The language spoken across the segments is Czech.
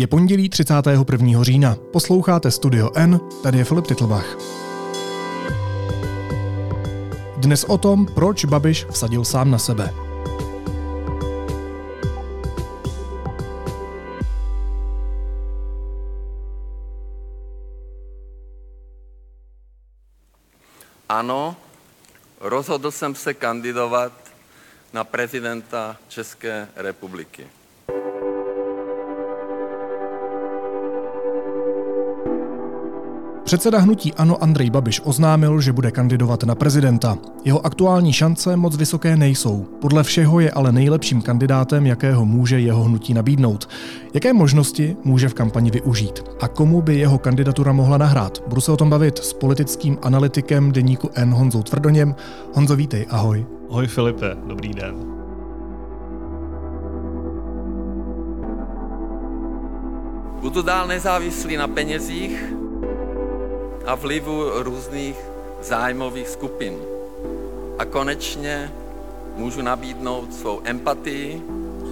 Je pondělí 31. října. Posloucháte Studio N, tady je Filip Titlbach. Dnes o tom, proč Babiš vsadil sám na sebe. Ano, rozhodl jsem se kandidovat na prezidenta České republiky. Předseda hnutí Ano Andrej Babiš oznámil, že bude kandidovat na prezidenta. Jeho aktuální šance moc vysoké nejsou. Podle všeho je ale nejlepším kandidátem, jakého může jeho hnutí nabídnout. Jaké možnosti může v kampani využít? A komu by jeho kandidatura mohla nahrát? Budu se o tom bavit s politickým analytikem deníku N Honzou Tvrdoněm. Honzo, vítej, ahoj. Ahoj Filipe, dobrý den. Budu dál nezávislý na penězích, a vlivu různých zájmových skupin. A konečně můžu nabídnout svou empatii,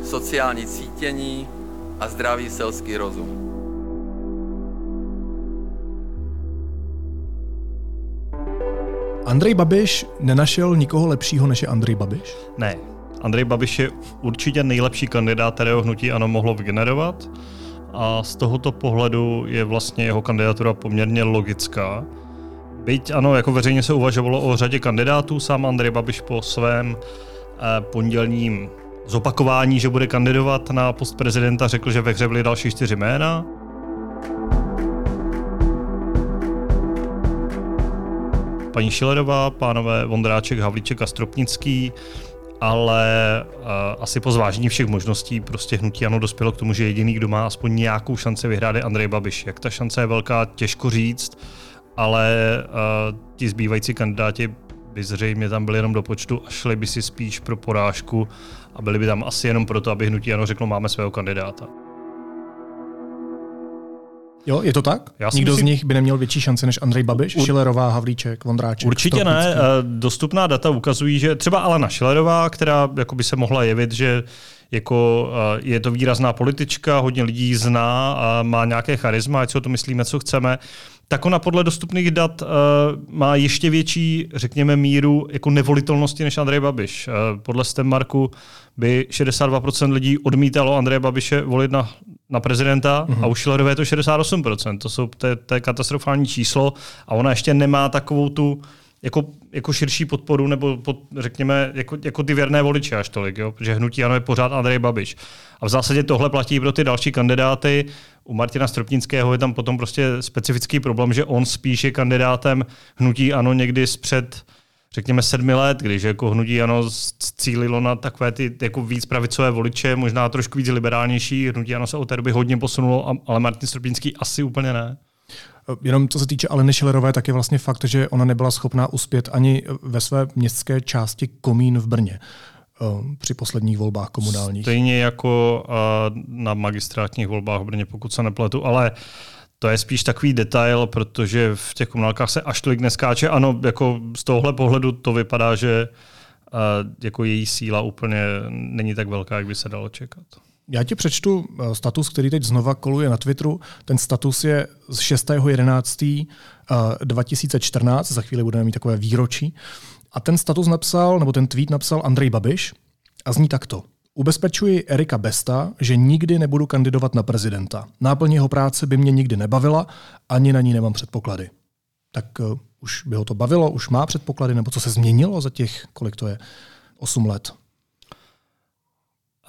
sociální cítění a zdravý selský rozum. Andrej Babiš nenašel nikoho lepšího než je Andrej Babiš? Ne. Andrej Babiš je určitě nejlepší kandidát, kterého hnutí ano mohlo vygenerovat a z tohoto pohledu je vlastně jeho kandidatura poměrně logická. Byť ano, jako veřejně se uvažovalo o řadě kandidátů, sám Andrej Babiš po svém eh, pondělním zopakování, že bude kandidovat na post prezidenta, řekl, že ve hře byly další čtyři jména. Paní Šilerová, pánové Vondráček, Havlíček a Stropnický, ale uh, asi po zvážení všech možností prostě hnutí ano dospělo k tomu, že jediný, kdo má aspoň nějakou šanci vyhrát je Andrej Babiš. Jak ta šance je velká, těžko říct, ale uh, ti zbývající kandidáti by zřejmě tam byli jenom do počtu a šli by si spíš pro porážku a byli by tam asi jenom proto, aby hnutí ano řeklo, máme svého kandidáta. Jo, je to tak? Já Nikdo myslím, z nich by neměl větší šance než Andrej Babiš, Ur... Šilerová, Havlíček, Vondráček? Určitě ne. Eh, dostupná data ukazují, že třeba Alena Šilerová, která jako by se mohla jevit, že jako je to výrazná politička, hodně lidí zná a má nějaké charisma, ať si o to myslíme, co chceme, tak ona podle dostupných dat uh, má ještě větší, řekněme, míru jako nevolitelnosti než Andrej Babiš. Uh, podle Stemmarku by 62% lidí odmítalo Andreje Babiše volit na, na prezidenta uh-huh. a u Schillerové je to 68%. To, jsou, to, je, to je katastrofální číslo a ona ještě nemá takovou tu jako, jako širší podporu, nebo pod, řekněme, jako, jako ty věrné voliče až tolik, jo? protože hnutí ano je pořád Andrej Babiš. A v zásadě tohle platí pro ty další kandidáty. U Martina Stropnického je tam potom prostě specifický problém, že on spíš je kandidátem hnutí ano někdy zpřed řekněme sedmi let, když jako hnutí ano cílilo na takové ty jako víc pravicové voliče, možná trošku víc liberálnější. Hnutí ano se od té doby hodně posunulo, ale Martin Stropnický asi úplně ne. Jenom co se týče Aleny Šilerové, tak je vlastně fakt, že ona nebyla schopná uspět ani ve své městské části Komín v Brně eh, při posledních volbách komunálních. Stejně jako eh, na magistrátních volbách v Brně, pokud se nepletu, ale to je spíš takový detail, protože v těch komunálkách se až tolik neskáče. Ano, jako z tohohle pohledu to vypadá, že jako její síla úplně není tak velká, jak by se dalo čekat. Já ti přečtu eh, status, který teď znova koluje na Twitteru. Ten status je z 6.11.2014, za chvíli budeme mít takové výročí. A ten status napsal, nebo ten tweet napsal Andrej Babiš a zní takto. Ubezpečuji Erika Besta, že nikdy nebudu kandidovat na prezidenta. Náplň jeho práce by mě nikdy nebavila, ani na ní nemám předpoklady. Tak uh, už by ho to bavilo, už má předpoklady, nebo co se změnilo za těch, kolik to je, 8 let?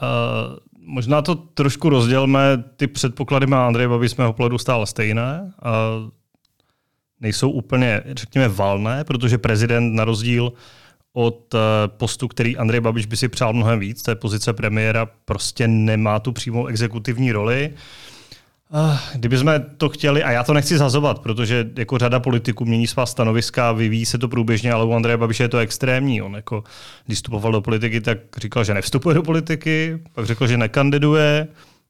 Uh, možná to trošku rozdělme. Ty předpoklady má Andrej Babiš z mého pohledu stále stejné. Uh, nejsou úplně, řekněme, valné, protože prezident na rozdíl od eh, postu, který Andrej Babiš by si přál mnohem víc, té pozice premiéra, prostě nemá tu přímou exekutivní roli. Eh, kdyby jsme to chtěli, a já to nechci zazovat, protože jako řada politiků mění svá stanoviska, vyvíjí se to průběžně, ale u Andreje Babiše je to extrémní. On jako, když vstupoval do politiky, tak říkal, že nevstupuje do politiky, pak řekl, že nekandiduje,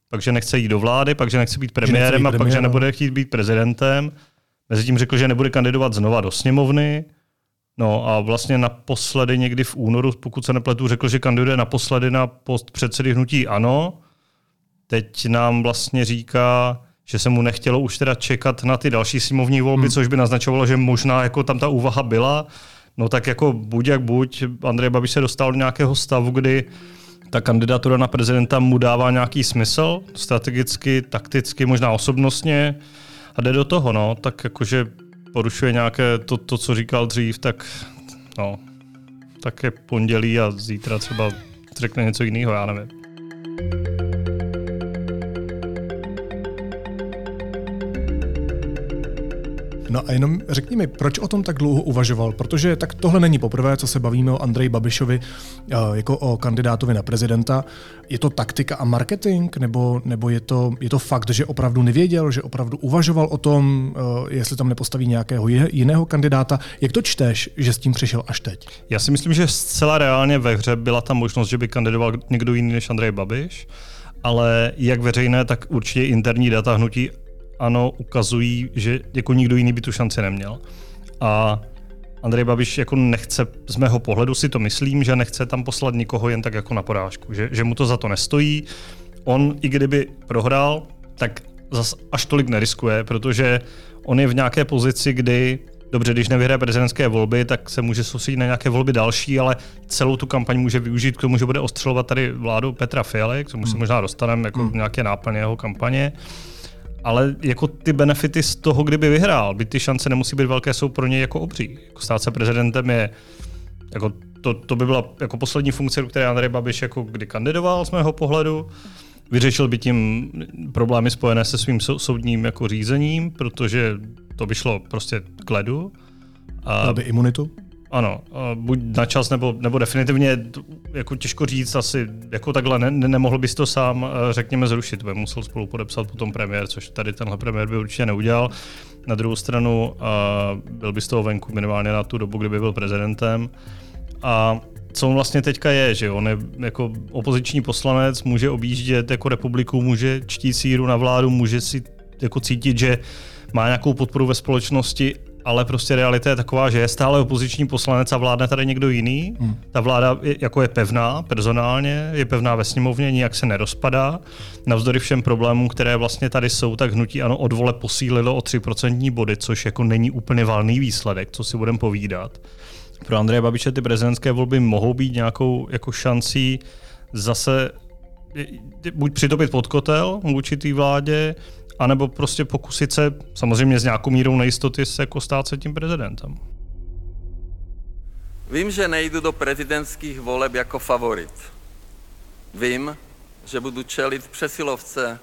pak, že nechce jít do vlády, pak, že nechce být premiérem a pak, že nebude chtít být prezidentem. Mezitím řekl, že nebude kandidovat znova do sněmovny. No a vlastně naposledy někdy v únoru, pokud se nepletu, řekl, že kandiduje naposledy na post předsedy hnutí ANO. Teď nám vlastně říká, že se mu nechtělo už teda čekat na ty další sněmovní volby, hmm. což by naznačovalo, že možná jako tam ta úvaha byla. No tak jako buď jak buď, Andrej Babiš se dostal do nějakého stavu, kdy ta kandidatura na prezidenta mu dává nějaký smysl, strategicky, takticky, možná osobnostně a jde do toho, no, tak jakože porušuje nějaké to, to co říkal dřív, tak no, tak je pondělí a zítra třeba řekne něco jiného, já nevím. No a jenom řekni mi, proč o tom tak dlouho uvažoval? Protože tak tohle není poprvé, co se bavíme o Andreji Babišovi eh, jako o kandidátovi na prezidenta. Je to taktika a marketing, nebo, nebo je, to, je to fakt, že opravdu nevěděl, že opravdu uvažoval o tom, eh, jestli tam nepostaví nějakého jiného kandidáta? Jak to čteš, že s tím přišel až teď? Já si myslím, že zcela reálně ve hře byla ta možnost, že by kandidoval někdo jiný než Andrej Babiš ale jak veřejné, tak určitě interní data hnutí ano, ukazují, že jako nikdo jiný by tu šanci neměl. A Andrej Babiš jako nechce, z mého pohledu si to myslím, že nechce tam poslat nikoho jen tak jako na porážku, že, že mu to za to nestojí. On, i kdyby prohrál, tak zas až tolik neriskuje, protože on je v nějaké pozici, kdy Dobře, když nevyhraje prezidentské volby, tak se může soustředit na nějaké volby další, ale celou tu kampaň může využít k tomu, že bude ostřelovat tady vládu Petra Fialy, k tomu se hmm. možná dostaneme jako hmm. nějaké náplně jeho kampaně ale jako ty benefity z toho, kdyby vyhrál, by ty šance nemusí být velké, jsou pro něj jako obří. Jako stát se prezidentem je, jako to, to by byla jako poslední funkce, které Andrej Babiš jako kdy kandidoval z mého pohledu. Vyřešil by tím problémy spojené se svým soudním jako řízením, protože to by šlo prostě k ledu. A, by imunitu? Ano, buď na čas, nebo, nebo definitivně, jako těžko říct, asi jako takhle ne, ne, nemohl bys to sám, eh, řekněme, zrušit, by musel spolu podepsat potom premiér, což tady tenhle premiér by určitě neudělal. Na druhou stranu byl by z toho venku minimálně na tu dobu, kdyby byl prezidentem. A co on vlastně teďka je, že on je jako opoziční poslanec, může objíždět jako republiku, může čtít síru na vládu, může si jako cítit, že má nějakou podporu ve společnosti, ale prostě realita je taková, že je stále opoziční poslanec a vládne tady někdo jiný. Hmm. Ta vláda je, jako je pevná personálně, je pevná ve sněmovně, nijak se nerozpadá. Navzdory všem problémům, které vlastně tady jsou, tak hnutí ano od vole posílilo o 3% body, což jako není úplně valný výsledek, co si budeme povídat. Pro Andreje Babiše ty prezidentské volby mohou být nějakou jako šancí zase buď přitopit pod kotel vůči té vládě, anebo prostě pokusit se, samozřejmě s nějakou mírou nejistoty, se jako stát se tím prezidentem. Vím, že nejdu do prezidentských voleb jako favorit. Vím, že budu čelit přesilovce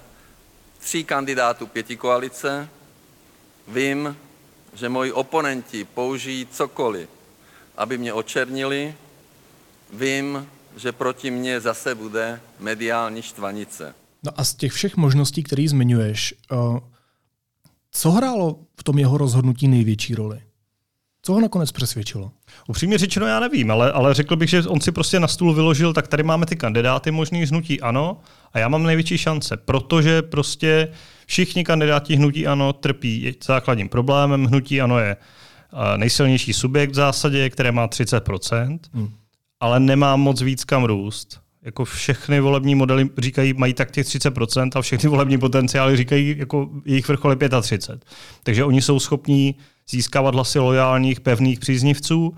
tří kandidátů pěti koalice. Vím, že moji oponenti použijí cokoliv, aby mě očernili. Vím, že proti mně zase bude mediální štvanice. No a z těch všech možností, které zmiňuješ, uh, co hrálo v tom jeho rozhodnutí největší roli? Co ho nakonec přesvědčilo? Upřímně řečeno, já nevím, ale, ale řekl bych, že on si prostě na stůl vyložil, tak tady máme ty kandidáty možný hnutí ano a já mám největší šance, protože prostě všichni kandidáti hnutí ano trpí základním problémem. Hnutí ano je eh, nejsilnější subjekt v zásadě, které má 30%, hmm. ale nemá moc víc kam růst jako všechny volební modely říkají, mají tak těch 30% a všechny volební potenciály říkají, jako jejich vrchol je 35. Takže oni jsou schopní získávat hlasy lojálních, pevných příznivců,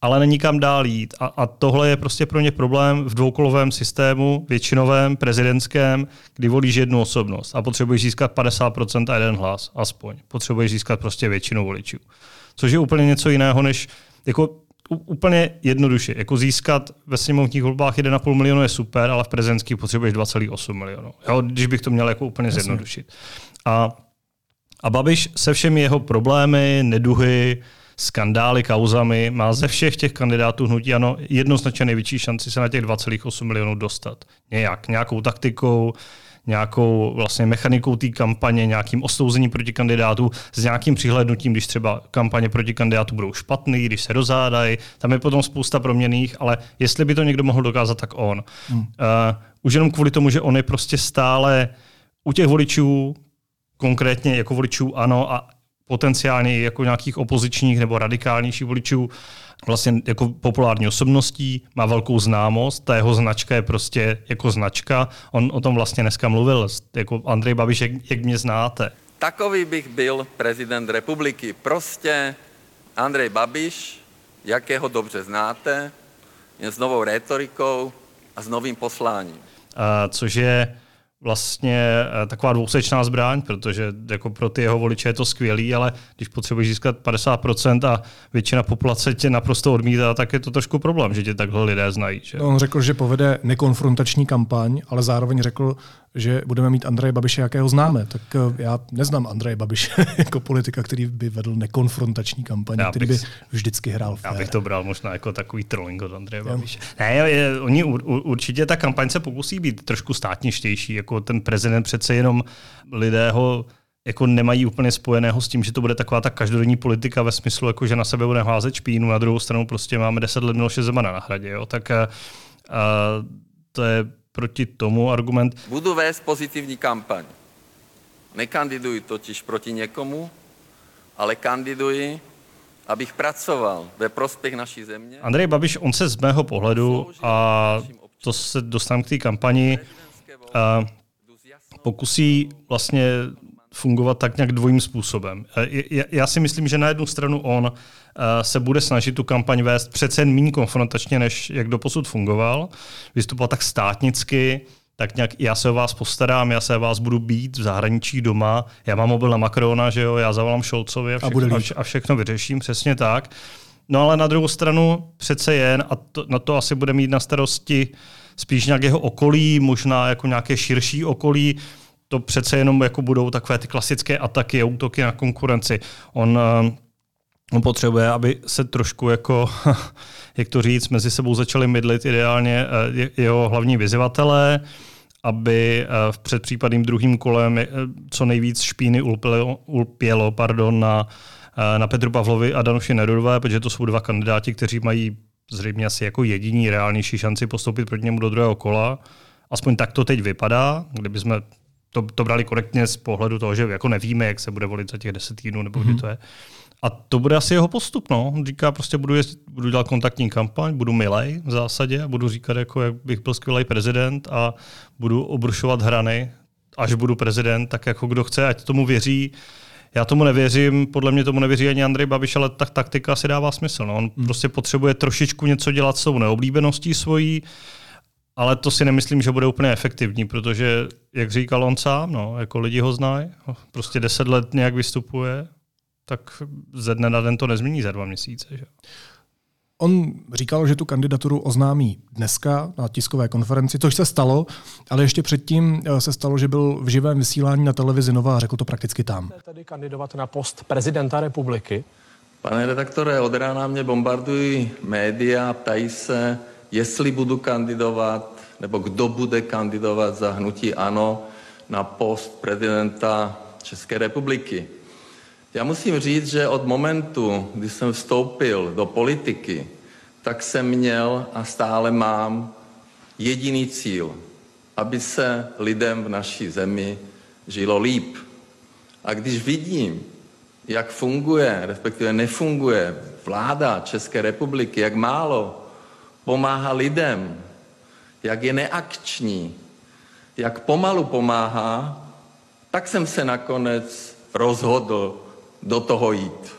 ale není kam dál jít. A, a tohle je prostě pro ně problém v dvoukolovém systému, většinovém, prezidentském, kdy volíš jednu osobnost a potřebuješ získat 50% a jeden hlas, aspoň. Potřebuješ získat prostě většinu voličů. Což je úplně něco jiného, než jako úplně jednoduše. Jako získat ve sněmovních volbách 1,5 milionu je super, ale v prezidentských potřebuješ 2,8 milionů. Jo, když bych to měl jako úplně Jasně. zjednodušit. A, a Babiš se všemi jeho problémy, neduhy, skandály, kauzami má ze všech těch kandidátů hnutí ano jednoznačně největší šanci se na těch 2,8 milionů dostat. Nějak, nějakou taktikou, nějakou vlastně mechanikou té kampaně, nějakým ostouzením proti kandidátu, s nějakým přihlednutím, když třeba kampaně proti kandidátu budou špatný, když se rozádají, tam je potom spousta proměných, ale jestli by to někdo mohl dokázat, tak on. Hmm. Uh, už jenom kvůli tomu, že on je prostě stále u těch voličů, konkrétně jako voličů ano a potenciálně jako nějakých opozičních nebo radikálnějších voličů vlastně jako populární osobností, má velkou známost, ta jeho značka je prostě jako značka. On o tom vlastně dneska mluvil, jako Andrej Babiš, jak, jak mě znáte. Takový bych byl prezident republiky. Prostě Andrej Babiš, jakého dobře znáte, jen s novou rétorikou a s novým posláním. A což je vlastně eh, taková dvousečná zbraň, protože jako pro ty jeho voliče je to skvělý, ale když potřebuješ získat 50% a většina populace tě naprosto odmítá, tak je to trošku problém, že tě takhle lidé znají. Že? On řekl, že povede nekonfrontační kampaň, ale zároveň řekl, že budeme mít Andreje Babiše, jakého známe. Tak eh, já neznám Andreje Babiše jako politika, který by vedl nekonfrontační kampaň, já který by vždycky hrál fér. Já bych to bral možná jako takový trolling od Andreje Babiše. Ne, je, oni určitě ta kampaň se pokusí být trošku státništější, jako ten prezident přece jenom lidé ho jako nemají úplně spojeného s tím, že to bude taková ta každodenní politika ve smyslu, jako že na sebe bude házet špínu, na druhou stranu prostě máme 10 let Miloše Zemana na hradě. Jo? Tak uh, to je proti tomu argument. Budu vést pozitivní kampaň. Nekandiduji totiž proti někomu, ale kandiduji, abych pracoval ve prospěch naší země. Andrej Babiš, on se z mého pohledu, a to se dostanu k té kampani, a pokusí vlastně fungovat tak nějak dvojím způsobem. Já si myslím, že na jednu stranu on Eh, se bude snažit tu kampaň vést přece jen méně konfrontačně, než jak doposud fungoval. Vystupovat tak státnicky, tak nějak já se o vás postarám, já se o vás budu být v zahraničí doma, já mám mobil na Macrona, že jo, já zavolám Šolcovi a všechno, a, a všechno vyřeším, přesně tak. No ale na druhou stranu přece jen, a to, na to asi bude mít na starosti spíš nějak jeho okolí, možná jako nějaké širší okolí, to přece jenom jako budou takové ty klasické ataky a útoky na konkurenci. On eh, on potřebuje, aby se trošku jako, jak to říct, mezi sebou začali mydlit ideálně eh, jeho hlavní vyzivatelé, aby eh, v předpřípadným druhým kolem co nejvíc špíny ulpělo, ulpělo pardon, na, na Petru Pavlovi a Danuši Nerudové, protože to jsou dva kandidáti, kteří mají zřejmě asi jako jediní reálnější šanci postoupit proti němu do druhého kola. Aspoň tak to teď vypadá, kdyby jsme to, to brali korektně z pohledu toho, že jako nevíme, jak se bude volit za těch deset týdnů, nebo kdy mhm. to je. A to bude asi jeho postup. No. On říká, prostě budu, jezdit, budu dělat kontaktní kampaň, budu milej v zásadě, budu říkat, jako, jak bych byl skvělý prezident a budu obrušovat hrany, až budu prezident, tak jako kdo chce, ať tomu věří. Já tomu nevěřím, podle mě tomu nevěří ani Andrej Babiš, ale tak taktika si dává smysl. No. On hmm. prostě potřebuje trošičku něco dělat s tou neoblíbeností svojí, ale to si nemyslím, že bude úplně efektivní, protože, jak říkal on sám, no, jako lidi ho znají, prostě deset let nějak vystupuje, tak ze dne na den to nezmění za dva měsíce. Že? On říkal, že tu kandidaturu oznámí dneska na tiskové konferenci, což se stalo, ale ještě předtím eh, se stalo, že byl v živém vysílání na televizi Nova a řekl to prakticky tam. Tady kandidovat na post prezidenta republiky? Pane redaktore, od rána mě bombardují média, ptají se, jestli budu kandidovat, nebo kdo bude kandidovat za hnutí ANO na post prezidenta České republiky. Já musím říct, že od momentu, kdy jsem vstoupil do politiky, tak jsem měl a stále mám jediný cíl, aby se lidem v naší zemi žilo líp. A když vidím, jak funguje, respektive nefunguje vláda České republiky, jak málo pomáhá lidem, jak je neakční, jak pomalu pomáhá, tak jsem se nakonec rozhodl do toho jít.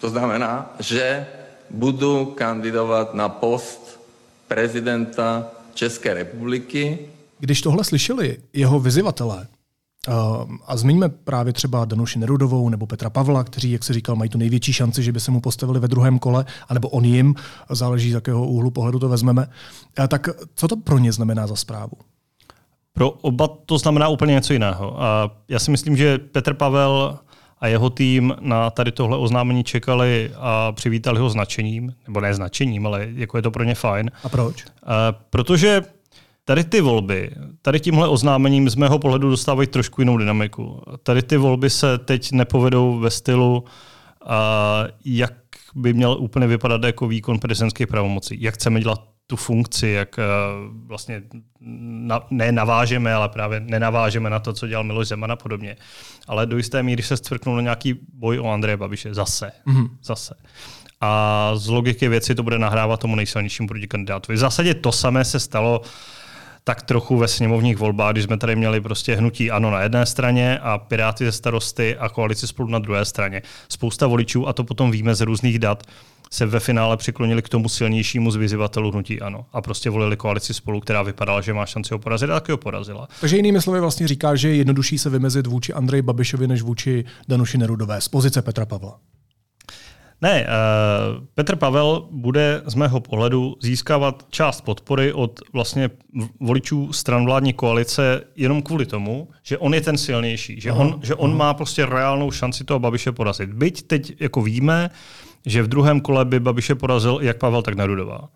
To znamená, že budu kandidovat na post prezidenta České republiky. Když tohle slyšeli jeho vyzivatelé, a zmiňme právě třeba Danuši Nerudovou nebo Petra Pavla, kteří, jak se říkal, mají tu největší šanci, že by se mu postavili ve druhém kole, anebo on jim, záleží z jakého úhlu pohledu to vezmeme. Tak co to pro ně znamená za zprávu? Pro oba to znamená úplně něco jiného. A já si myslím, že Petr Pavel a jeho tým na tady tohle oznámení čekali a přivítali ho značením, nebo ne značením, ale jako je to pro ně fajn. A proč? Uh, protože tady ty volby, tady tímhle oznámením z mého pohledu dostávají trošku jinou dynamiku. Tady ty volby se teď nepovedou ve stylu, uh, jak by měl úplně vypadat jako výkon prezidentských pravomocí. Jak chceme dělat tu funkci, jak vlastně na, ne navážeme, ale právě nenavážeme na to, co dělal Miloš Zeman a podobně. Ale do jisté míry se stvrknul na nějaký boj o Andreje Babiše. Zase. Mm-hmm. Zase. A z logiky věci to bude nahrávat tomu nejsilnějšímu protikandidátovi. V zásadě to samé se stalo tak trochu ve sněmovních volbách, když jsme tady měli prostě hnutí ANO na jedné straně a Piráty ze starosty a koalici spolu na druhé straně. Spousta voličů, a to potom víme z různých dat, se ve finále přiklonili k tomu silnějšímu z hnutí ANO a prostě volili koalici spolu, která vypadala, že má šanci ho porazit, a taky ho porazila. Takže jinými slovy vlastně říká, že je jednodušší se vymezit vůči Andreji Babišovi než vůči Danuši Nerudové z pozice Petra Pavla. Ne, uh, Petr Pavel bude z mého pohledu získávat část podpory od vlastně voličů stran vládní koalice jenom kvůli tomu, že on je ten silnější, že, on, že on má prostě reálnou šanci toho Babiše porazit. Byť teď jako víme, že v druhém kole by Babiše porazil jak Pavel, tak Nerudová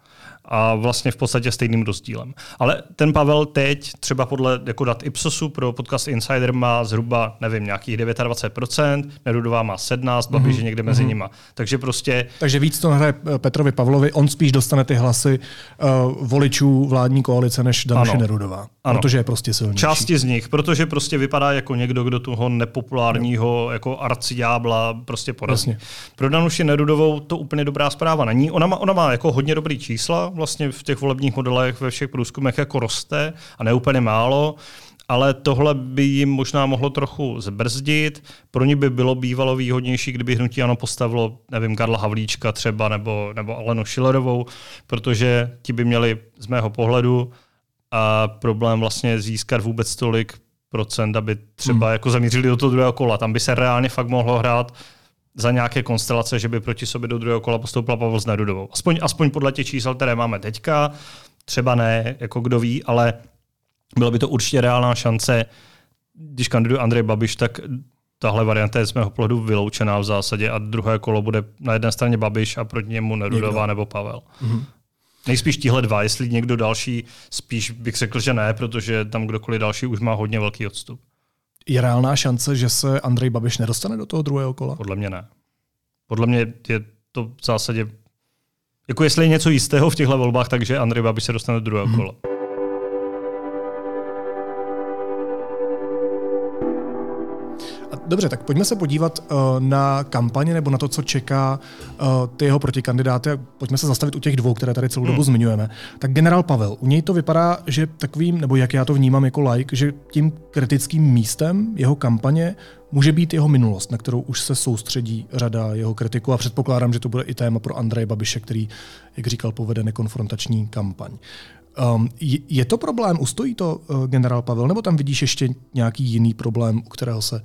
a vlastně v podstatě stejným rozdílem. Ale ten Pavel teď, třeba podle jako dat Ipsosu pro podcast Insider má zhruba, nevím, nějakých 29%, Nerudová má 17, Babiš mm-hmm. někde mezi mm-hmm. nima. Takže prostě... Takže víc to hraje Petrovi Pavlovi, on spíš dostane ty hlasy uh, voličů vládní koalice než Danuše Nerudová. Ano. Protože je prostě silnější. Části z nich, protože prostě vypadá jako někdo, kdo toho nepopulárního no. jako arciábla prostě porazí. Pro Danuši Nerudovou to úplně dobrá zpráva není. Ona má, ona má jako hodně dobrý čísla, vlastně v těch volebních modelech ve všech průzkumech jako roste a neúplně málo, ale tohle by jim možná mohlo trochu zbrzdit. Pro ně by bylo bývalo výhodnější, kdyby hnutí ano postavilo, nevím, Karla Havlíčka třeba nebo, nebo Alenu Schillerovou, protože ti by měli z mého pohledu a problém vlastně získat vůbec tolik procent, aby třeba hmm. jako zamířili do toho druhého kola. Tam by se reálně fakt mohlo hrát za nějaké konstelace, že by proti sobě do druhého kola postoupila Pavel s Nerudovou. Aspoň, aspoň podle těch čísel, které máme teďka, třeba ne, jako kdo ví, ale bylo by to určitě reálná šance, když kandiduje Andrej Babiš, tak tahle varianta je z mého pohledu vyloučená v zásadě a druhé kolo bude na jedné straně Babiš a proti němu Nerudová nebo Pavel. Mm-hmm. Nejspíš tihle dva, jestli někdo další, spíš bych řekl, že ne, protože tam kdokoliv další už má hodně velký odstup. Je reálná šance, že se Andrej Babiš nedostane do toho druhého kola? Podle mě ne. Podle mě je to v zásadě, jako jestli je něco jistého v těchto volbách, takže Andrej Babiš se dostane do druhého hmm. kola. Dobře, tak pojďme se podívat uh, na kampaně nebo na to, co čeká uh, ty jeho protikandidáty. Pojďme se zastavit u těch dvou, které tady celou hmm. dobu zmiňujeme. Tak generál Pavel, u něj to vypadá, že takovým, nebo jak já to vnímám jako like, že tím kritickým místem jeho kampaně může být jeho minulost, na kterou už se soustředí řada jeho kritiků a předpokládám, že to bude i téma pro Andreje Babiše, který, jak říkal, povede nekonfrontační kampaň. Um, je to problém, ustojí to uh, generál Pavel, nebo tam vidíš ještě nějaký jiný problém, u kterého se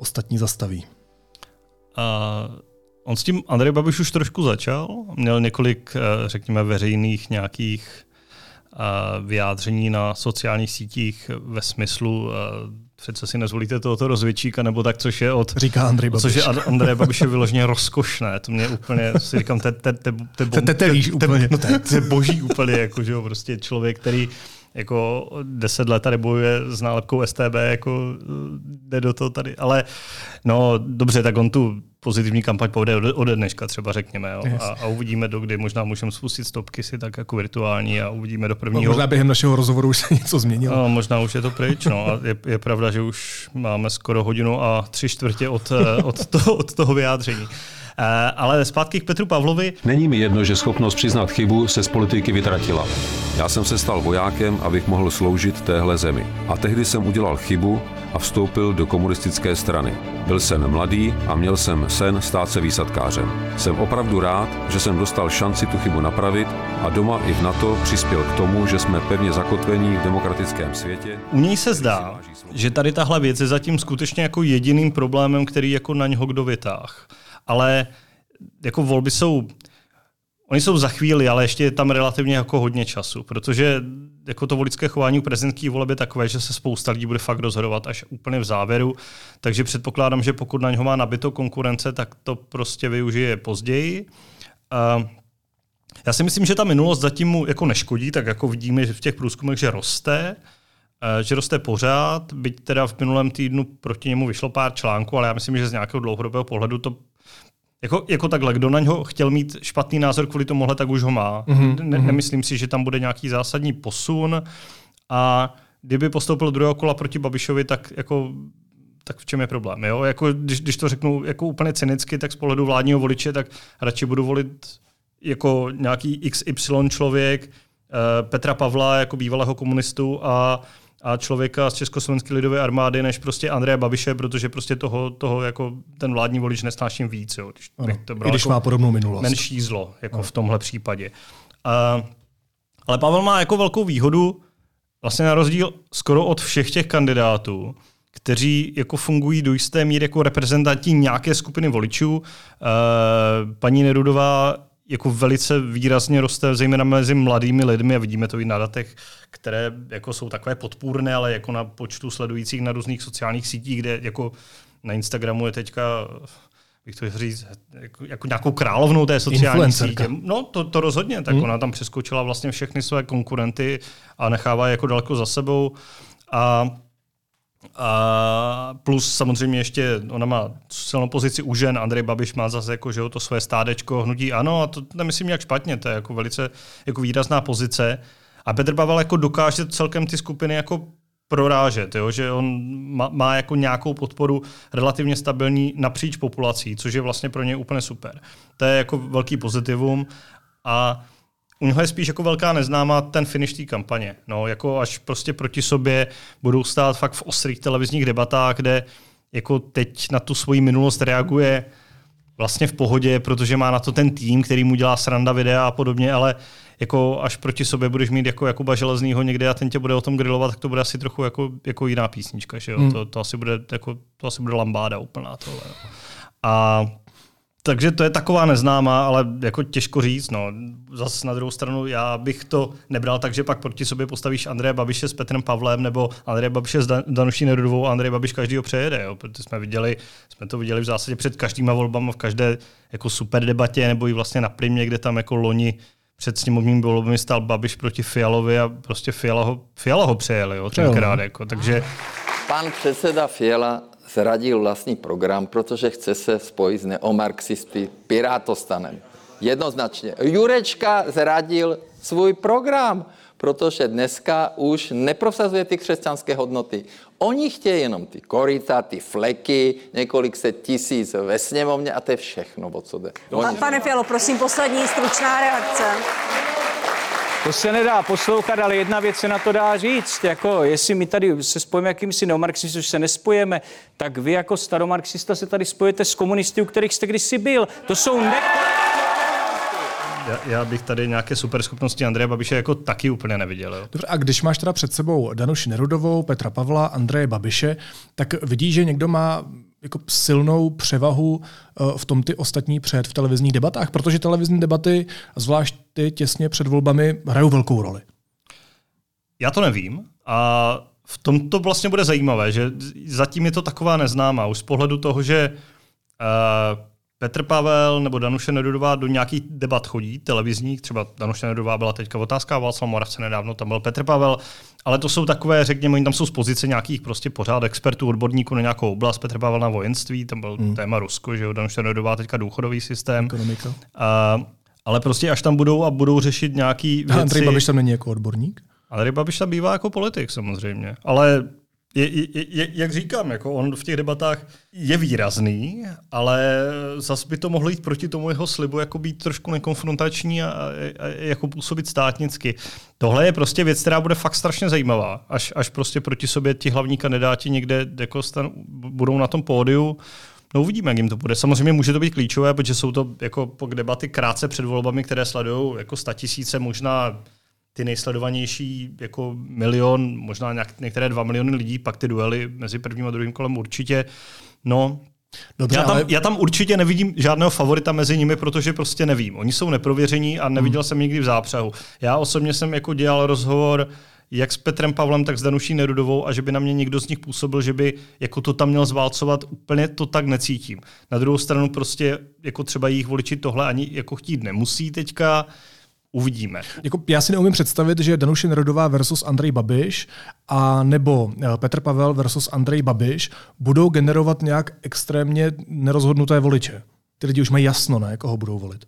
ostatní zastaví? Uh, on s tím Andrej Babiš už trošku začal. Měl několik, uh, řekněme, veřejných nějakých uh, vyjádření na sociálních sítích ve smyslu uh, přece si nezvolíte tohoto rozvědčíka, nebo tak, což je od... Říká Andrej Babiš. Což je Andrej Babiš je vyloženě rozkošné. To mě úplně, si říkám, te, te, te, te, te, te, te, úplně. Te, te boží úplně, jako, že jo, prostě člověk, který jako deset let tady bojuje s nálepkou STB, jako jde do toho tady. Ale no dobře, tak on tu pozitivní kampaň povede ode dneška třeba řekněme. Jo? Yes. A, a, uvidíme, do kdy možná můžeme spustit stopky si tak jako virtuální a uvidíme do prvního. No, možná během našeho rozhovoru už se něco změnilo. No, možná už je to pryč. No. A je, je, pravda, že už máme skoro hodinu a tři čtvrtě od, od, toho, od toho vyjádření. Eh, ale zpátky k Petru Pavlovi. Není mi jedno, že schopnost přiznat chybu se z politiky vytratila. Já jsem se stal vojákem, abych mohl sloužit téhle zemi. A tehdy jsem udělal chybu a vstoupil do komunistické strany. Byl jsem mladý a měl jsem sen stát se výsadkářem. Jsem opravdu rád, že jsem dostal šanci tu chybu napravit a doma i v NATO přispěl k tomu, že jsme pevně zakotvení v demokratickém světě. U něj se zdá, že tady tahle věc je zatím skutečně jako jediným problémem, který jako na něho kdo vytáh ale jako volby jsou Oni jsou za chvíli, ale ještě je tam relativně jako hodně času, protože jako to voličské chování u prezidentských voleb je takové, že se spousta lidí bude fakt rozhodovat až úplně v závěru, takže předpokládám, že pokud na něho má nabito konkurence, tak to prostě využije později. Uh, já si myslím, že ta minulost zatím mu jako neškodí, tak jako vidíme že v těch průzkumech, že roste, Eh, že roste pořád, byť teda v minulém týdnu proti němu vyšlo pár článků, ale já myslím, že z nějakého dlouhodobého pohledu to jako, jako takhle, kdo na něho chtěl mít špatný názor kvůli tomuhle, tak už ho má. Mm-hmm. Ne, nemyslím si, že tam bude nějaký zásadní posun a kdyby postoupil druhého kola proti Babišovi, tak jako tak v čem je problém? Jo? Jako, když, když to řeknu jako úplně cynicky, tak z pohledu vládního voliče, tak radši budu volit jako nějaký XY člověk, eh, Petra Pavla jako bývalého komunistu a a člověka z Československé lidové armády, než prostě Andreje Babiše, protože prostě toho, toho jako ten vládní volič nesnáším víc. Jo, když, ano, to I když jako má podobnou minulost. Menší zlo, jako ano. v tomhle případě. A, ale Pavel má jako velkou výhodu, vlastně na rozdíl skoro od všech těch kandidátů, kteří jako fungují do jisté míry jako reprezentanti nějaké skupiny voličů. E, paní Nerudová jako velice výrazně roste, zejména mezi mladými lidmi a vidíme to i na datech, které jako jsou takové podpůrné, ale jako na počtu sledujících na různých sociálních sítích, kde jako na Instagramu je teďka bych to říct, jako, jako nějakou královnou té sociální sítě. No, to, to rozhodně, tak hmm. ona tam přeskočila vlastně všechny své konkurenty a nechává je jako daleko za sebou. A a plus samozřejmě ještě ona má silnou pozici u žen, Andrej Babiš má zase jako, že jo, to své stádečko hnutí ano a to nemyslím nějak špatně, to je jako velice jako výrazná pozice. A Petr Pavel jako dokáže celkem ty skupiny jako prorážet, jo? že on má, má jako nějakou podporu relativně stabilní napříč populací, což je vlastně pro ně úplně super. To je jako velký pozitivum a u něho je spíš jako velká neznámá ten finish té kampaně. No, jako až prostě proti sobě budou stát fakt v ostrých televizních debatách, kde jako teď na tu svoji minulost reaguje vlastně v pohodě, protože má na to ten tým, který mu dělá sranda videa a podobně, ale jako až proti sobě budeš mít jako Jakuba Železnýho někde a ten tě bude o tom grilovat, tak to bude asi trochu jako, jako jiná písnička. Že jo? Hmm. To, to, asi bude, jako, to asi bude lambáda úplná. Tohle. A takže to je taková neznámá, ale jako těžko říct. No. Zas na druhou stranu já bych to nebral tak, že pak proti sobě postavíš Andreje Babiše s Petrem Pavlem nebo Andreje Babiše s Dan- Danuší Nerudovou a Andrej Babiš každý ho přejede. Jo. Protože jsme, viděli, jsme to viděli v zásadě před každýma volbama v každé jako super debatě nebo i vlastně na primě, kde tam jako loni před sněmovním volbami stál Babiš proti Fialovi a prostě Fiala ho, Fiala ho přejeli. Jo, tenkrát, no. jako. Takže... Pan předseda Fiala zradil vlastní program, protože chce se spojit s neomarxisty Pirátostanem. Jednoznačně. Jurečka zradil svůj program, protože dneska už neprosazuje ty křesťanské hodnoty. Oni chtějí jenom ty korita, ty fleky, několik set tisíc ve sněmovně a to je všechno, o co jde. Pane Fialo, prosím, poslední stručná reakce. To se nedá poslouchat, ale jedna věc se na to dá říct. Jako, jestli my tady se spojíme jakýmsi neomarxisty, což se nespojeme, tak vy jako staromarxista se tady spojete s komunisty, u kterých jste kdysi byl. To jsou ne... Já, já bych tady nějaké superschopnosti Andreje Babiše jako taky úplně neviděl. Jo. Dobře, a když máš teda před sebou Danuši Nerudovou, Petra Pavla, Andreje Babiše, tak vidíš, že někdo má jako silnou převahu eh, v tom ty ostatní před v televizních debatách, protože televizní debaty, zvlášť ty těsně před volbami, hrajou velkou roli. Já to nevím a v tom to vlastně bude zajímavé, že zatím je to taková neznámá. Už z pohledu toho, že uh, Petr Pavel nebo Danuše Nedudová do nějakých debat chodí, televizních, třeba Danuše Nedudová byla teďka v otázka, Václav Moravce nedávno, tam byl Petr Pavel, ale to jsou takové, řekněme, oni tam jsou z pozice nějakých prostě pořád expertů, odborníků na nějakou oblast, Petr Pavel na vojenství, tam byl hmm. téma Rusko, že jo, Danuše Nedudová teďka důchodový systém. Ekonomika. A, ale prostě až tam budou a budou řešit nějaký věci... Andrej Babiš tam není jako odborník? Andrej Babiš tam bývá jako politik samozřejmě, ale je, je, je, jak říkám, jako on v těch debatách je výrazný, ale zase by to mohlo jít proti tomu jeho slibu, jako být trošku nekonfrontační a, a, a jako působit státnicky. Tohle je prostě věc, která bude fakt strašně zajímavá, až, až prostě proti sobě ti hlavní kandidáti někde jako stan, budou na tom pódiu. No uvidíme, jak jim to bude. Samozřejmě může to být klíčové, protože jsou to jako debaty krátce před volbami, které sledují jako tisíce, možná ty nejsledovanější jako milion, možná nějak, některé dva miliony lidí, pak ty duely mezi prvním a druhým kolem určitě. No, Dobře, já, tam, ale... já tam určitě nevidím žádného favorita mezi nimi, protože prostě nevím. Oni jsou neprověření a neviděl hmm. jsem nikdy v zápřehu. Já osobně jsem jako dělal rozhovor jak s Petrem Pavlem, tak s Danuší Nerudovou a že by na mě někdo z nich působil, že by jako to tam měl zválcovat, úplně to tak necítím. Na druhou stranu prostě jako třeba jejich voliči tohle ani jako chtít nemusí teďka, Uvidíme. Jako, já si neumím představit, že Danuše Nerodová versus Andrej Babiš a nebo eh, Petr Pavel versus Andrej Babiš budou generovat nějak extrémně nerozhodnuté voliče. ty lidi už mají jasno, ne, koho budou volit.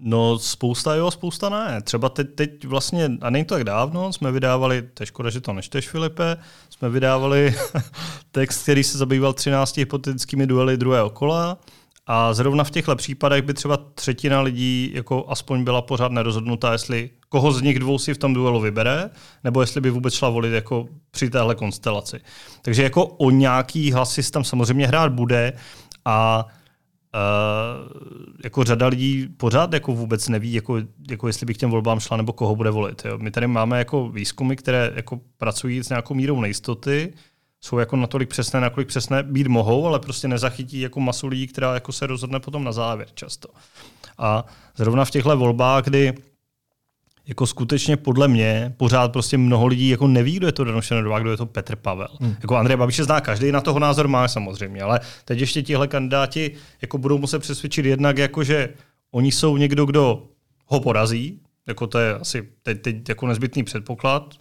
No spousta jo, spousta ne. Třeba teď, teď vlastně, a není to tak dávno, jsme vydávali, to je škoda, že to nečteš Filipe, jsme vydávali text, který se zabýval 13 hypotetickými duely druhého kola a zrovna v těchto případech by třeba třetina lidí jako aspoň byla pořád nerozhodnutá, jestli koho z nich dvou si v tom duelu vybere, nebo jestli by vůbec šla volit jako při téhle konstelaci. Takže jako o nějaký hlasy tam samozřejmě hrát bude a Uh, jako řada lidí pořád jako vůbec neví, jako, jako jestli by k těm volbám šla nebo koho bude volit. Jo. My tady máme jako výzkumy, které jako pracují s nějakou mírou nejistoty, jsou jako natolik přesné, nakolik přesné být mohou, ale prostě nezachytí jako masu lidí, která jako se rozhodne potom na závěr často. A zrovna v těchto volbách, kdy jako skutečně podle mě pořád prostě mnoho lidí jako neví, kdo je to Danuše Nedová, kdo je to Petr Pavel. Hmm. Jako Andrej Babiše zná každý, na toho názor má samozřejmě, ale teď ještě tihle kandidáti jako budou muset přesvědčit jednak, jako že oni jsou někdo, kdo ho porazí, jako to je asi teď, teď jako nezbytný předpoklad,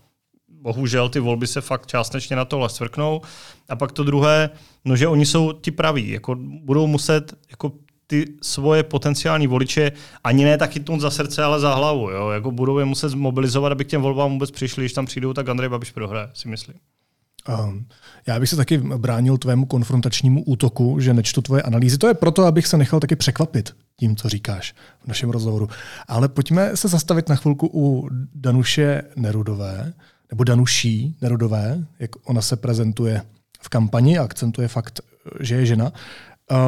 bohužel ty volby se fakt částečně na tohle svrknou. A pak to druhé, no že oni jsou ti praví, jako budou muset jako ty svoje potenciální voliče ani ne tak chytnout za srdce, ale za hlavu. Jo? Jako budou je muset zmobilizovat, aby k těm volbám vůbec přišli. Když tam přijdou, tak Andrej Babiš prohraje, si myslím. Um, já bych se taky bránil tvému konfrontačnímu útoku, že nečtu tvoje analýzy. To je proto, abych se nechal taky překvapit tím, co říkáš v našem rozhovoru. Ale pojďme se zastavit na chvilku u Danuše Nerudové, nebo Danuší Nerudové, jak ona se prezentuje v kampani a akcentuje fakt, že je žena.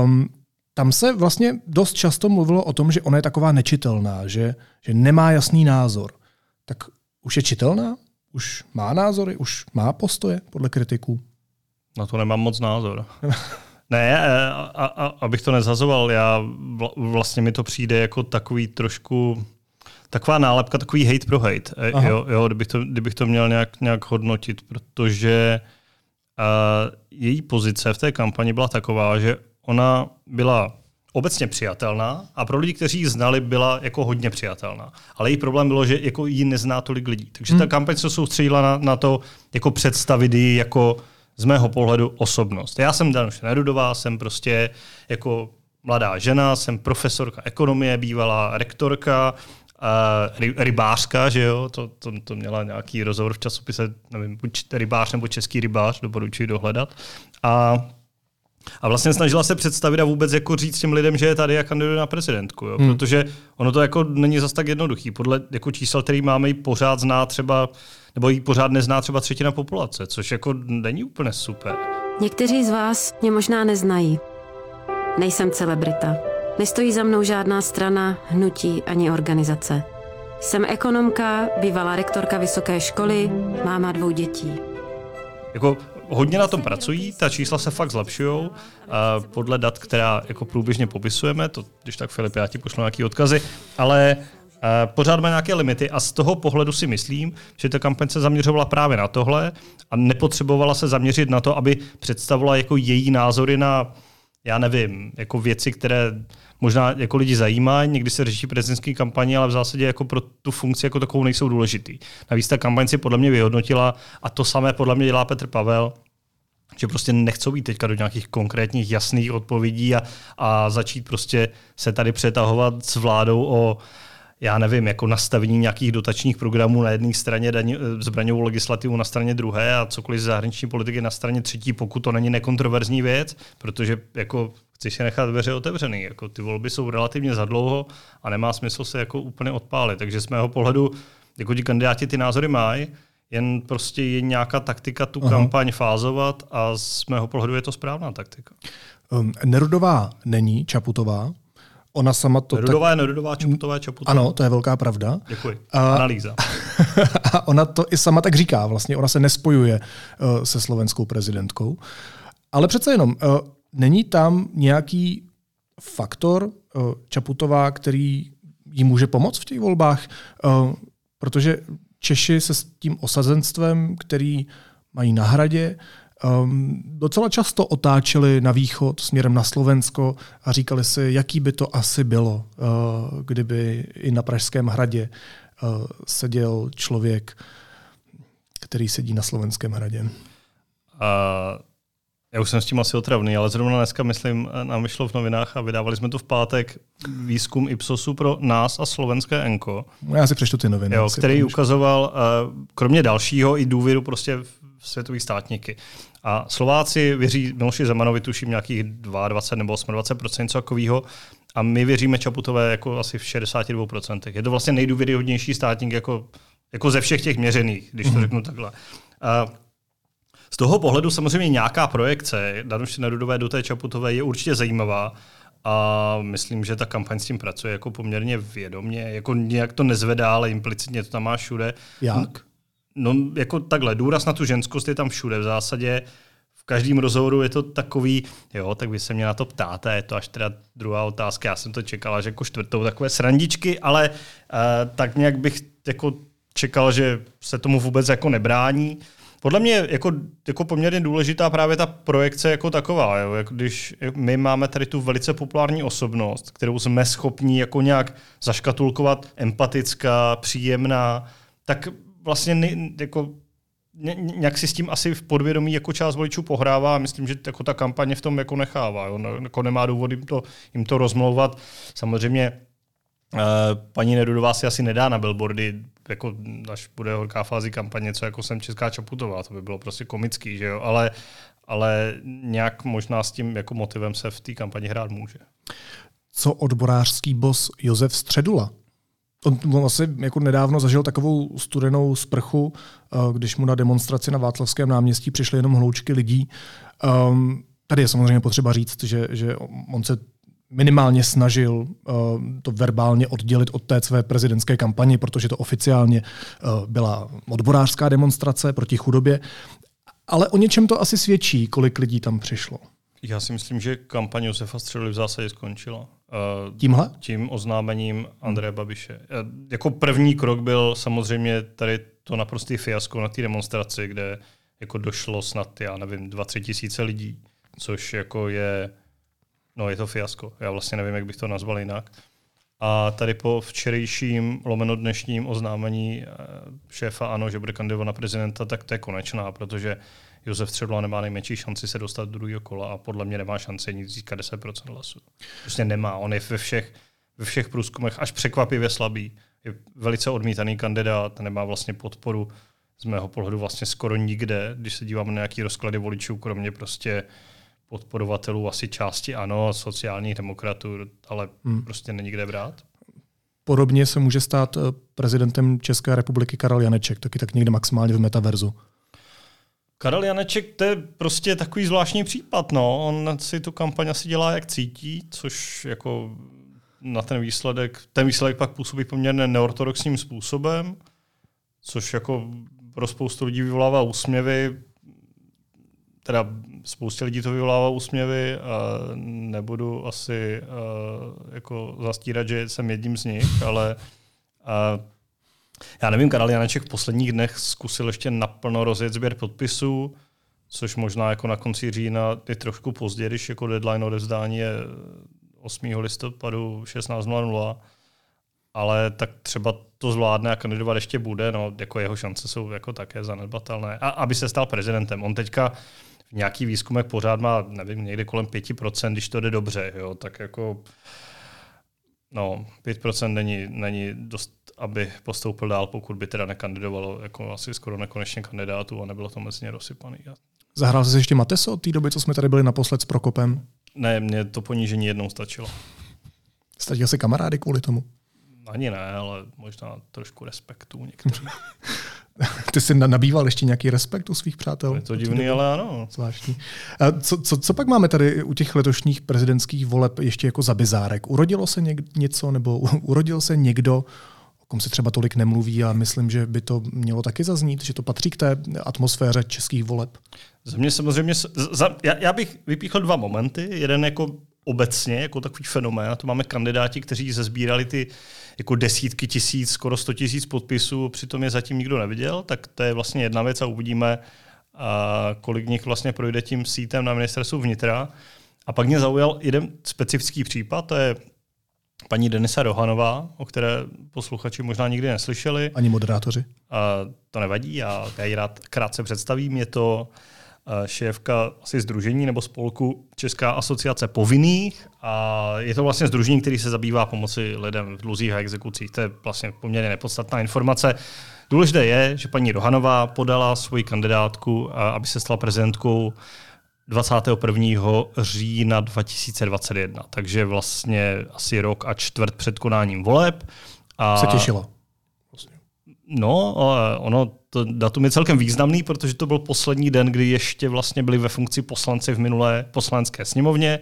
Um, tam se vlastně dost často mluvilo o tom, že ona je taková nečitelná, že, že nemá jasný názor. Tak už je čitelná? Už má názory? Už má postoje podle kritiků? Na to nemám moc názor. ne, a, a, a, abych to nezhazoval, já vlastně mi to přijde jako takový trošku taková nálepka, takový hate pro hate, e, jo, jo, kdybych, to, kdybych to měl nějak, nějak hodnotit, protože uh, její pozice v té kampani byla taková, že ona byla obecně přijatelná a pro lidi, kteří ji znali, byla jako hodně přijatelná. Ale její problém bylo, že jako ji nezná tolik lidí. Takže hmm. ta kampaň se soustředila na, na to jako představit ji jako z mého pohledu osobnost. Já jsem Danuše Nerudová, jsem prostě jako mladá žena, jsem profesorka ekonomie, bývalá rektorka, uh, rybářka, že jo, to, to, to měla nějaký rozhovor v časopise, nevím, buď rybář nebo český rybář, doporučuji dohledat. A a vlastně snažila se představit a vůbec jako říct těm lidem, že je tady a kandiduje na prezidentku. Jo? Hmm. Protože ono to jako není zas tak jednoduchý. Podle jako čísel, který máme, ji pořád zná třeba, nebo ji pořád nezná třeba třetina populace, což jako není úplně super. Někteří z vás mě možná neznají. Nejsem celebrita. Nestojí za mnou žádná strana, hnutí ani organizace. Jsem ekonomka, bývalá rektorka vysoké školy, máma dvou dětí. Jako hodně na tom pracují, ta čísla se fakt zlepšují podle dat, která jako průběžně popisujeme, to když tak Filip, já ti pošlu nějaký odkazy, ale pořád má nějaké limity a z toho pohledu si myslím, že ta kampaň se zaměřovala právě na tohle a nepotřebovala se zaměřit na to, aby představovala jako její názory na, já nevím, jako věci, které možná jako lidi zajímají, někdy se řeší prezidentské kampaně, ale v zásadě jako pro tu funkci jako takovou nejsou důležitý. Navíc ta kampaň si podle mě vyhodnotila a to samé podle mě dělá Petr Pavel, že prostě nechcou jít teďka do nějakých konkrétních jasných odpovědí a, a začít prostě se tady přetahovat s vládou o já nevím, jako nastavení nějakých dotačních programů na jedné straně, daň, zbraňovou legislativu na straně druhé a cokoliv zahraniční politiky na straně třetí, pokud to není nekontroverzní věc, protože jako chci si nechat dveře otevřený. Jako ty volby jsou relativně zadlouho a nemá smysl se jako úplně odpálit. Takže z mého pohledu, jako ti kandidáti ty názory mají, jen prostě je nějaká taktika tu Aha. kampaň fázovat a z mého pohledu je to správná taktika. Um, Nerudová není Čaputová. Ona sama to... Nerudová tak... je Nerudová, Čaputová je Čaputová. Ano, to je velká pravda. Děkuji. A... Analýza. a ona to i sama tak říká. Vlastně ona se nespojuje uh, se slovenskou prezidentkou. Ale přece jenom, uh, není tam nějaký faktor uh, Čaputová, který jí může pomoct v těch volbách? Uh, protože Češi se s tím osazenstvem, který mají na hradě, um, docela často otáčeli na východ směrem na Slovensko a říkali si, jaký by to asi bylo, uh, kdyby i na Pražském hradě uh, seděl člověk, který sedí na Slovenském hradě. Uh, Já už jsem s tím asi otravný, ale zrovna dneska, myslím, nám vyšlo v novinách a vydávali jsme to v pátek výzkum Ipsosu pro nás a slovenské Enko. Já si přečtu ty noviny. Jo, který ukazoval, uh, kromě dalšího, i důvěru prostě v světový státníky. A Slováci věří Miloši Zemanovi, tuším nějakých 22 nebo 28 něco takového. A my věříme Čaputové jako asi v 62% Je to vlastně nejdůvěryhodnější státník jako, jako ze všech těch měřených, když to mm-hmm. řeknu takhle. Uh, z toho pohledu samozřejmě nějaká projekce Danuše Nerudové do té Čaputové je určitě zajímavá a myslím, že ta kampaň s tím pracuje jako poměrně vědomě, jako nějak to nezvedá, ale implicitně to tam má všude. Jak? No, jako takhle, důraz na tu ženskost je tam všude v zásadě. V každém rozhovoru je to takový, jo, tak vy se mě na to ptáte, je to až teda druhá otázka, já jsem to čekala, že jako čtvrtou takové srandičky, ale uh, tak nějak bych jako čekal, že se tomu vůbec jako nebrání. Podle mě jako, jako poměrně důležitá právě ta projekce jako taková. Jo? Jako když my máme tady tu velice populární osobnost, kterou jsme schopni jako nějak zaškatulkovat, empatická, příjemná, tak vlastně jako nějak si s tím asi v podvědomí jako část voličů pohrává a myslím, že jako ta kampaně v tom jako nechává. Jo? Jako nemá důvod jim to, jim to rozmlouvat. Samozřejmě Uh, paní Nerudová si asi nedá na billboardy, jako až bude horká fázi kampaně, co jako jsem Česká Čaputová, to by bylo prostě komický, že jo, ale, ale nějak možná s tím jako motivem se v té kampani hrát může. Co odborářský bos Josef Středula? On, on asi jako nedávno zažil takovou studenou sprchu, uh, když mu na demonstraci na Václavském náměstí přišly jenom hloučky lidí. Um, tady je samozřejmě potřeba říct, že, že on se minimálně snažil uh, to verbálně oddělit od té své prezidentské kampaně, protože to oficiálně uh, byla odborářská demonstrace proti chudobě. Ale o něčem to asi svědčí, kolik lidí tam přišlo. Já si myslím, že kampaň Josefa Středoly v zásadě skončila. Uh, Tímhle? Tím oznámením Andreje Babiše. Uh, jako první krok byl samozřejmě tady to naprostý fiasko na té demonstraci, kde jako došlo snad, já nevím, dva, tři tisíce lidí, což jako je No, je to fiasko. Já vlastně nevím, jak bych to nazval jinak. A tady po včerejším lomeno dnešním oznámení eh, šéfa ANO, že bude kandidovat na prezidenta, tak to je konečná, protože Josef Středula nemá nejmenší šanci se dostat do druhého kola a podle mě nemá šanci nic získat 10% hlasů. Prostě nemá. On je ve všech, ve všech průzkumech až překvapivě slabý. Je velice odmítaný kandidát, nemá vlastně podporu z mého pohledu vlastně skoro nikde, když se dívám na nějaký rozklady voličů, kromě prostě podporovatelů asi části ano, sociálních demokratů, ale hmm. prostě není kde brát. Podobně se může stát eh, prezidentem České republiky Karel Janeček, taky tak někde maximálně v metaverzu. Karel Janeček, to je prostě takový zvláštní případ. No. On si tu kampaň asi dělá, jak cítí, což jako na ten výsledek, ten výsledek pak působí poměrně neortodoxním způsobem, což jako pro spoustu lidí vyvolává úsměvy teda spoustě lidí to vyvolává úsměvy a nebudu asi uh, jako zastírat, že jsem jedním z nich, ale uh, já nevím, Karel Janeček v posledních dnech zkusil ještě naplno rozjet sběr podpisů, což možná jako na konci října je trošku pozdě, když jako deadline odevzdání je 8. listopadu 16.00, ale tak třeba to zvládne a kandidovat ještě bude, no jako jeho šance jsou jako také zanedbatelné. A aby se stal prezidentem. On teďka v nějaký výzkumech pořád má, nevím, někde kolem 5%, když to jde dobře, jo, tak jako no, 5% není, není dost, aby postoupil dál, pokud by teda nekandidovalo jako asi skoro nekonečně kandidátů a nebylo to mezi ně rozsypaný. Zahrál jsi ještě Mateso od té doby, co jsme tady byli naposled s Prokopem? Ne, mně to ponížení jednou stačilo. Stačil se kamarády kvůli tomu? Ani ne, ale možná trošku respektu některých. Ty jsi nabýval ještě nějaký respekt u svých přátel? Je to divný, ale ano. Zvláštní. Co, co, co pak máme tady u těch letošních prezidentských voleb ještě jako za bizárek? Urodilo se něk, něco nebo urodil se někdo, o kom se třeba tolik nemluví a myslím, že by to mělo taky zaznít, že to patří k té atmosféře českých voleb? Za mě samozřejmě, za, já, já bych vypíchl dva momenty. Jeden jako obecně, jako takový fenomén, a to máme kandidáti, kteří zezbírali ty jako desítky tisíc, skoro sto tisíc podpisů, přitom je zatím nikdo neviděl, tak to je vlastně jedna věc a uvidíme, a kolik nich vlastně projde tím sítem na ministerstvu vnitra. A pak mě zaujal jeden specifický případ, to je paní Denisa Rohanová, o které posluchači možná nikdy neslyšeli. Ani moderátoři. A to nevadí, já, já ji rád krátce představím. Je to šéfka asi združení nebo spolku Česká asociace povinných a je to vlastně združení, který se zabývá pomoci lidem v dluzích a exekucích. To je vlastně poměrně nepodstatná informace. Důležité je, že paní Rohanová podala svoji kandidátku, aby se stala prezidentkou 21. října 2021, takže vlastně asi rok a čtvrt před konáním voleb. A se těšilo. No, ono, to datum je celkem významný, protože to byl poslední den, kdy ještě vlastně byli ve funkci poslanci v minulé poslanecké sněmovně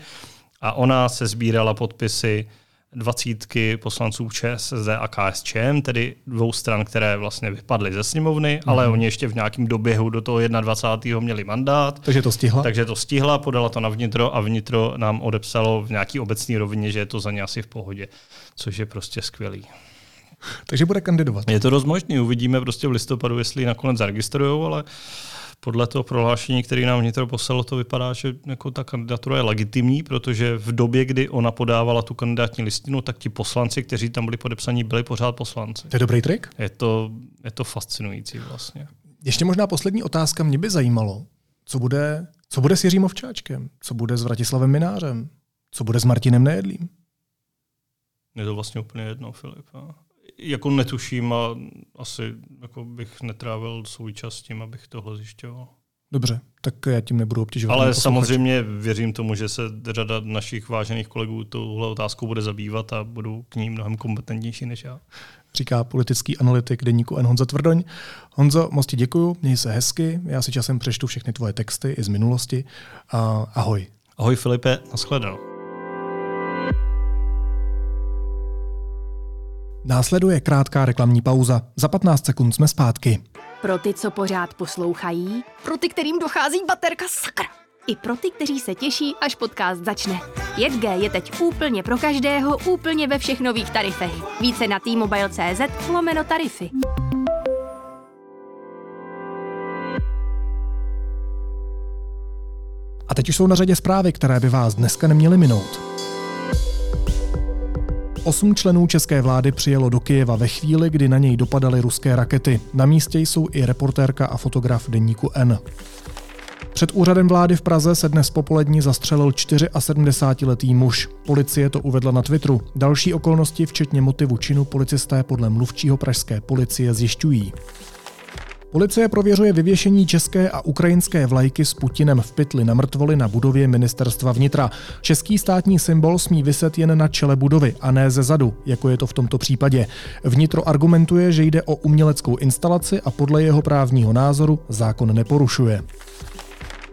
a ona se sbírala podpisy dvacítky poslanců ČSSD a KSČM, tedy dvou stran, které vlastně vypadly ze sněmovny, mm. ale oni ještě v nějakém doběhu do toho 21. měli mandát. Takže to stihla? Takže to stihla, podala to na vnitro a vnitro nám odepsalo v nějaký obecní rovině, že je to za ně asi v pohodě, což je prostě skvělý. Takže bude kandidovat. Je to dost možný, uvidíme prostě v listopadu, jestli ji nakonec zaregistrují, ale podle toho prohlášení, který nám vnitro poslalo, to vypadá, že jako ta kandidatura je legitimní, protože v době, kdy ona podávala tu kandidátní listinu, tak ti poslanci, kteří tam byli podepsaní, byli pořád poslanci. To je dobrý trik? Je to, je to fascinující vlastně. Ještě možná poslední otázka. Mě by zajímalo, co bude, co bude s Jiřím Ovčáčkem, co bude s Vratislavem Minářem, co bude s Martinem Nejedlým. Je to vlastně úplně jedno, Filip jako netuším a asi jako bych netrávil svůj čas tím, abych tohle zjišťoval. Dobře, tak já tím nebudu obtěžovat. Ale samozřejmě věřím tomu, že se řada našich vážených kolegů touhle otázkou bude zabývat a budou k ní mnohem kompetentnější než já. Říká politický analytik deníku N. Honza Tvrdoň. Honzo, moc ti děkuju, měj se hezky, já si časem přečtu všechny tvoje texty i z minulosti. A ahoj. Ahoj Filipe, nashledanou. Následuje krátká reklamní pauza. Za 15 sekund jsme zpátky. Pro ty, co pořád poslouchají, pro ty, kterým dochází baterka sakra. I pro ty, kteří se těší, až podcast začne. 5G je teď úplně pro každého, úplně ve všech nových tarifech. Více na t-mobile.cz lomeno tarify. A teď už jsou na řadě zprávy, které by vás dneska neměly minout. Osm členů české vlády přijelo do Kyjeva ve chvíli, kdy na něj dopadaly ruské rakety. Na místě jsou i reportérka a fotograf deníku N. Před úřadem vlády v Praze se dnes popolední zastřelil 74-letý muž. Policie to uvedla na Twitteru. Další okolnosti, včetně motivu činu, policisté podle mluvčího pražské policie zjišťují. Policie prověřuje vyvěšení české a ukrajinské vlajky s Putinem v pytli na mrtvoli na budově ministerstva vnitra. Český státní symbol smí vyset jen na čele budovy a ne ze zadu, jako je to v tomto případě. Vnitro argumentuje, že jde o uměleckou instalaci a podle jeho právního názoru zákon neporušuje.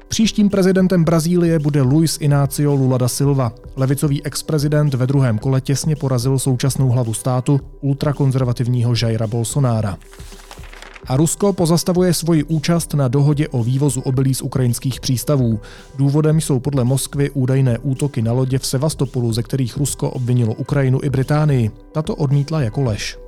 Příštím prezidentem Brazílie bude Luis Inácio Lula da Silva. Levicový ex-prezident ve druhém kole těsně porazil současnou hlavu státu ultrakonzervativního Jaira Bolsonára. A Rusko pozastavuje svoji účast na dohodě o vývozu obilí z ukrajinských přístavů. Důvodem jsou podle Moskvy údajné útoky na lodě v Sevastopolu, ze kterých Rusko obvinilo Ukrajinu i Británii. Tato odmítla jako lež.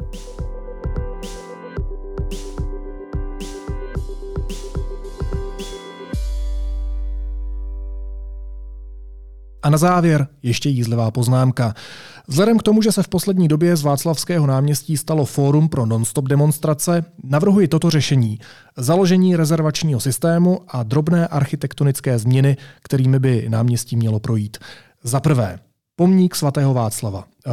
A na závěr ještě jízlivá poznámka. Vzhledem k tomu, že se v poslední době z Václavského náměstí stalo fórum pro non-stop demonstrace, navrhuji toto řešení. Založení rezervačního systému a drobné architektonické změny, kterými by náměstí mělo projít. Za prvé, pomník svatého Václava. Eh,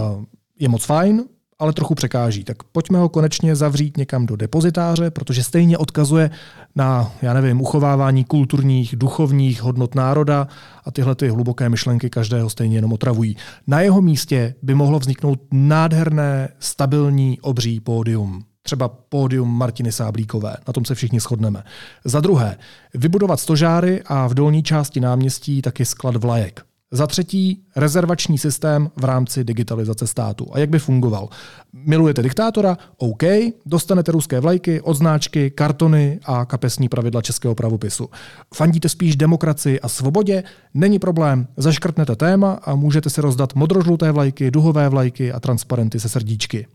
je moc fajn, ale trochu překáží. Tak pojďme ho konečně zavřít někam do depozitáře, protože stejně odkazuje na, já nevím, uchovávání kulturních, duchovních hodnot národa a tyhle ty hluboké myšlenky každého stejně jenom otravují. Na jeho místě by mohlo vzniknout nádherné, stabilní, obří pódium. Třeba pódium Martiny Sáblíkové, na tom se všichni shodneme. Za druhé, vybudovat stožáry a v dolní části náměstí taky sklad vlajek. Za třetí, rezervační systém v rámci digitalizace státu. A jak by fungoval? Milujete diktátora? OK, dostanete ruské vlajky, odznáčky, kartony a kapesní pravidla českého pravopisu. Fandíte spíš demokracii a svobodě? Není problém, zaškrtnete téma a můžete si rozdat modrožluté vlajky, duhové vlajky a transparenty se srdíčky.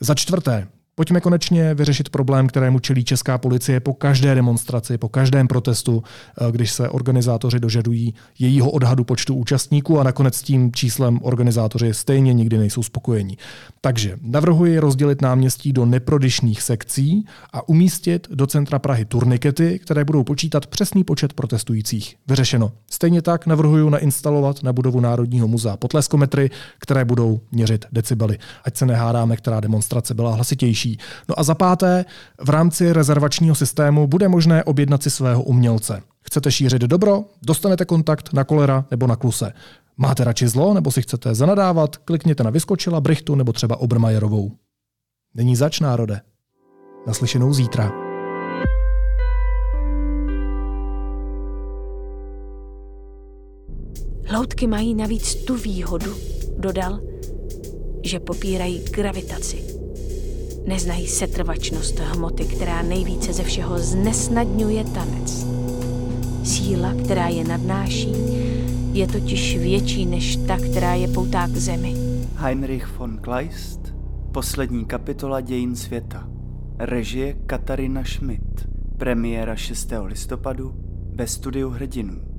Za čtvrté, Pojďme konečně vyřešit problém, kterému čelí česká policie po každé demonstraci, po každém protestu, eh, když se organizátoři dožadují jejího odhadu počtu účastníků a nakonec tím číslem organizátoři stejně nikdy nejsou spokojení. Takže navrhuji rozdělit náměstí do neprodyšných sekcí a umístit do centra Prahy turnikety, které budou počítat přesný počet protestujících. Vyřešeno. Stejně tak navrhuji nainstalovat na budovu Národního muzea potleskometry, které budou měřit decibely. Ať se nehádáme, která demonstrace byla hlasitější lepší. No a za páté, v rámci rezervačního systému bude možné objednat si svého umělce. Chcete šířit dobro? Dostanete kontakt na kolera nebo na kluse. Máte radši zlo nebo si chcete zanadávat? Klikněte na Vyskočila, Brichtu nebo třeba Obermajerovou. Není zač, národe. Naslyšenou zítra. Loutky mají navíc tu výhodu, dodal, že popírají gravitaci. Neznají setrvačnost hmoty, která nejvíce ze všeho znesnadňuje tanec. Síla, která je nadnáší, je totiž větší než ta, která je poutá k zemi. Heinrich von Kleist, poslední kapitola dějin světa. Režie Katarina Schmidt. Premiéra 6. listopadu ve studiu Hrdinů.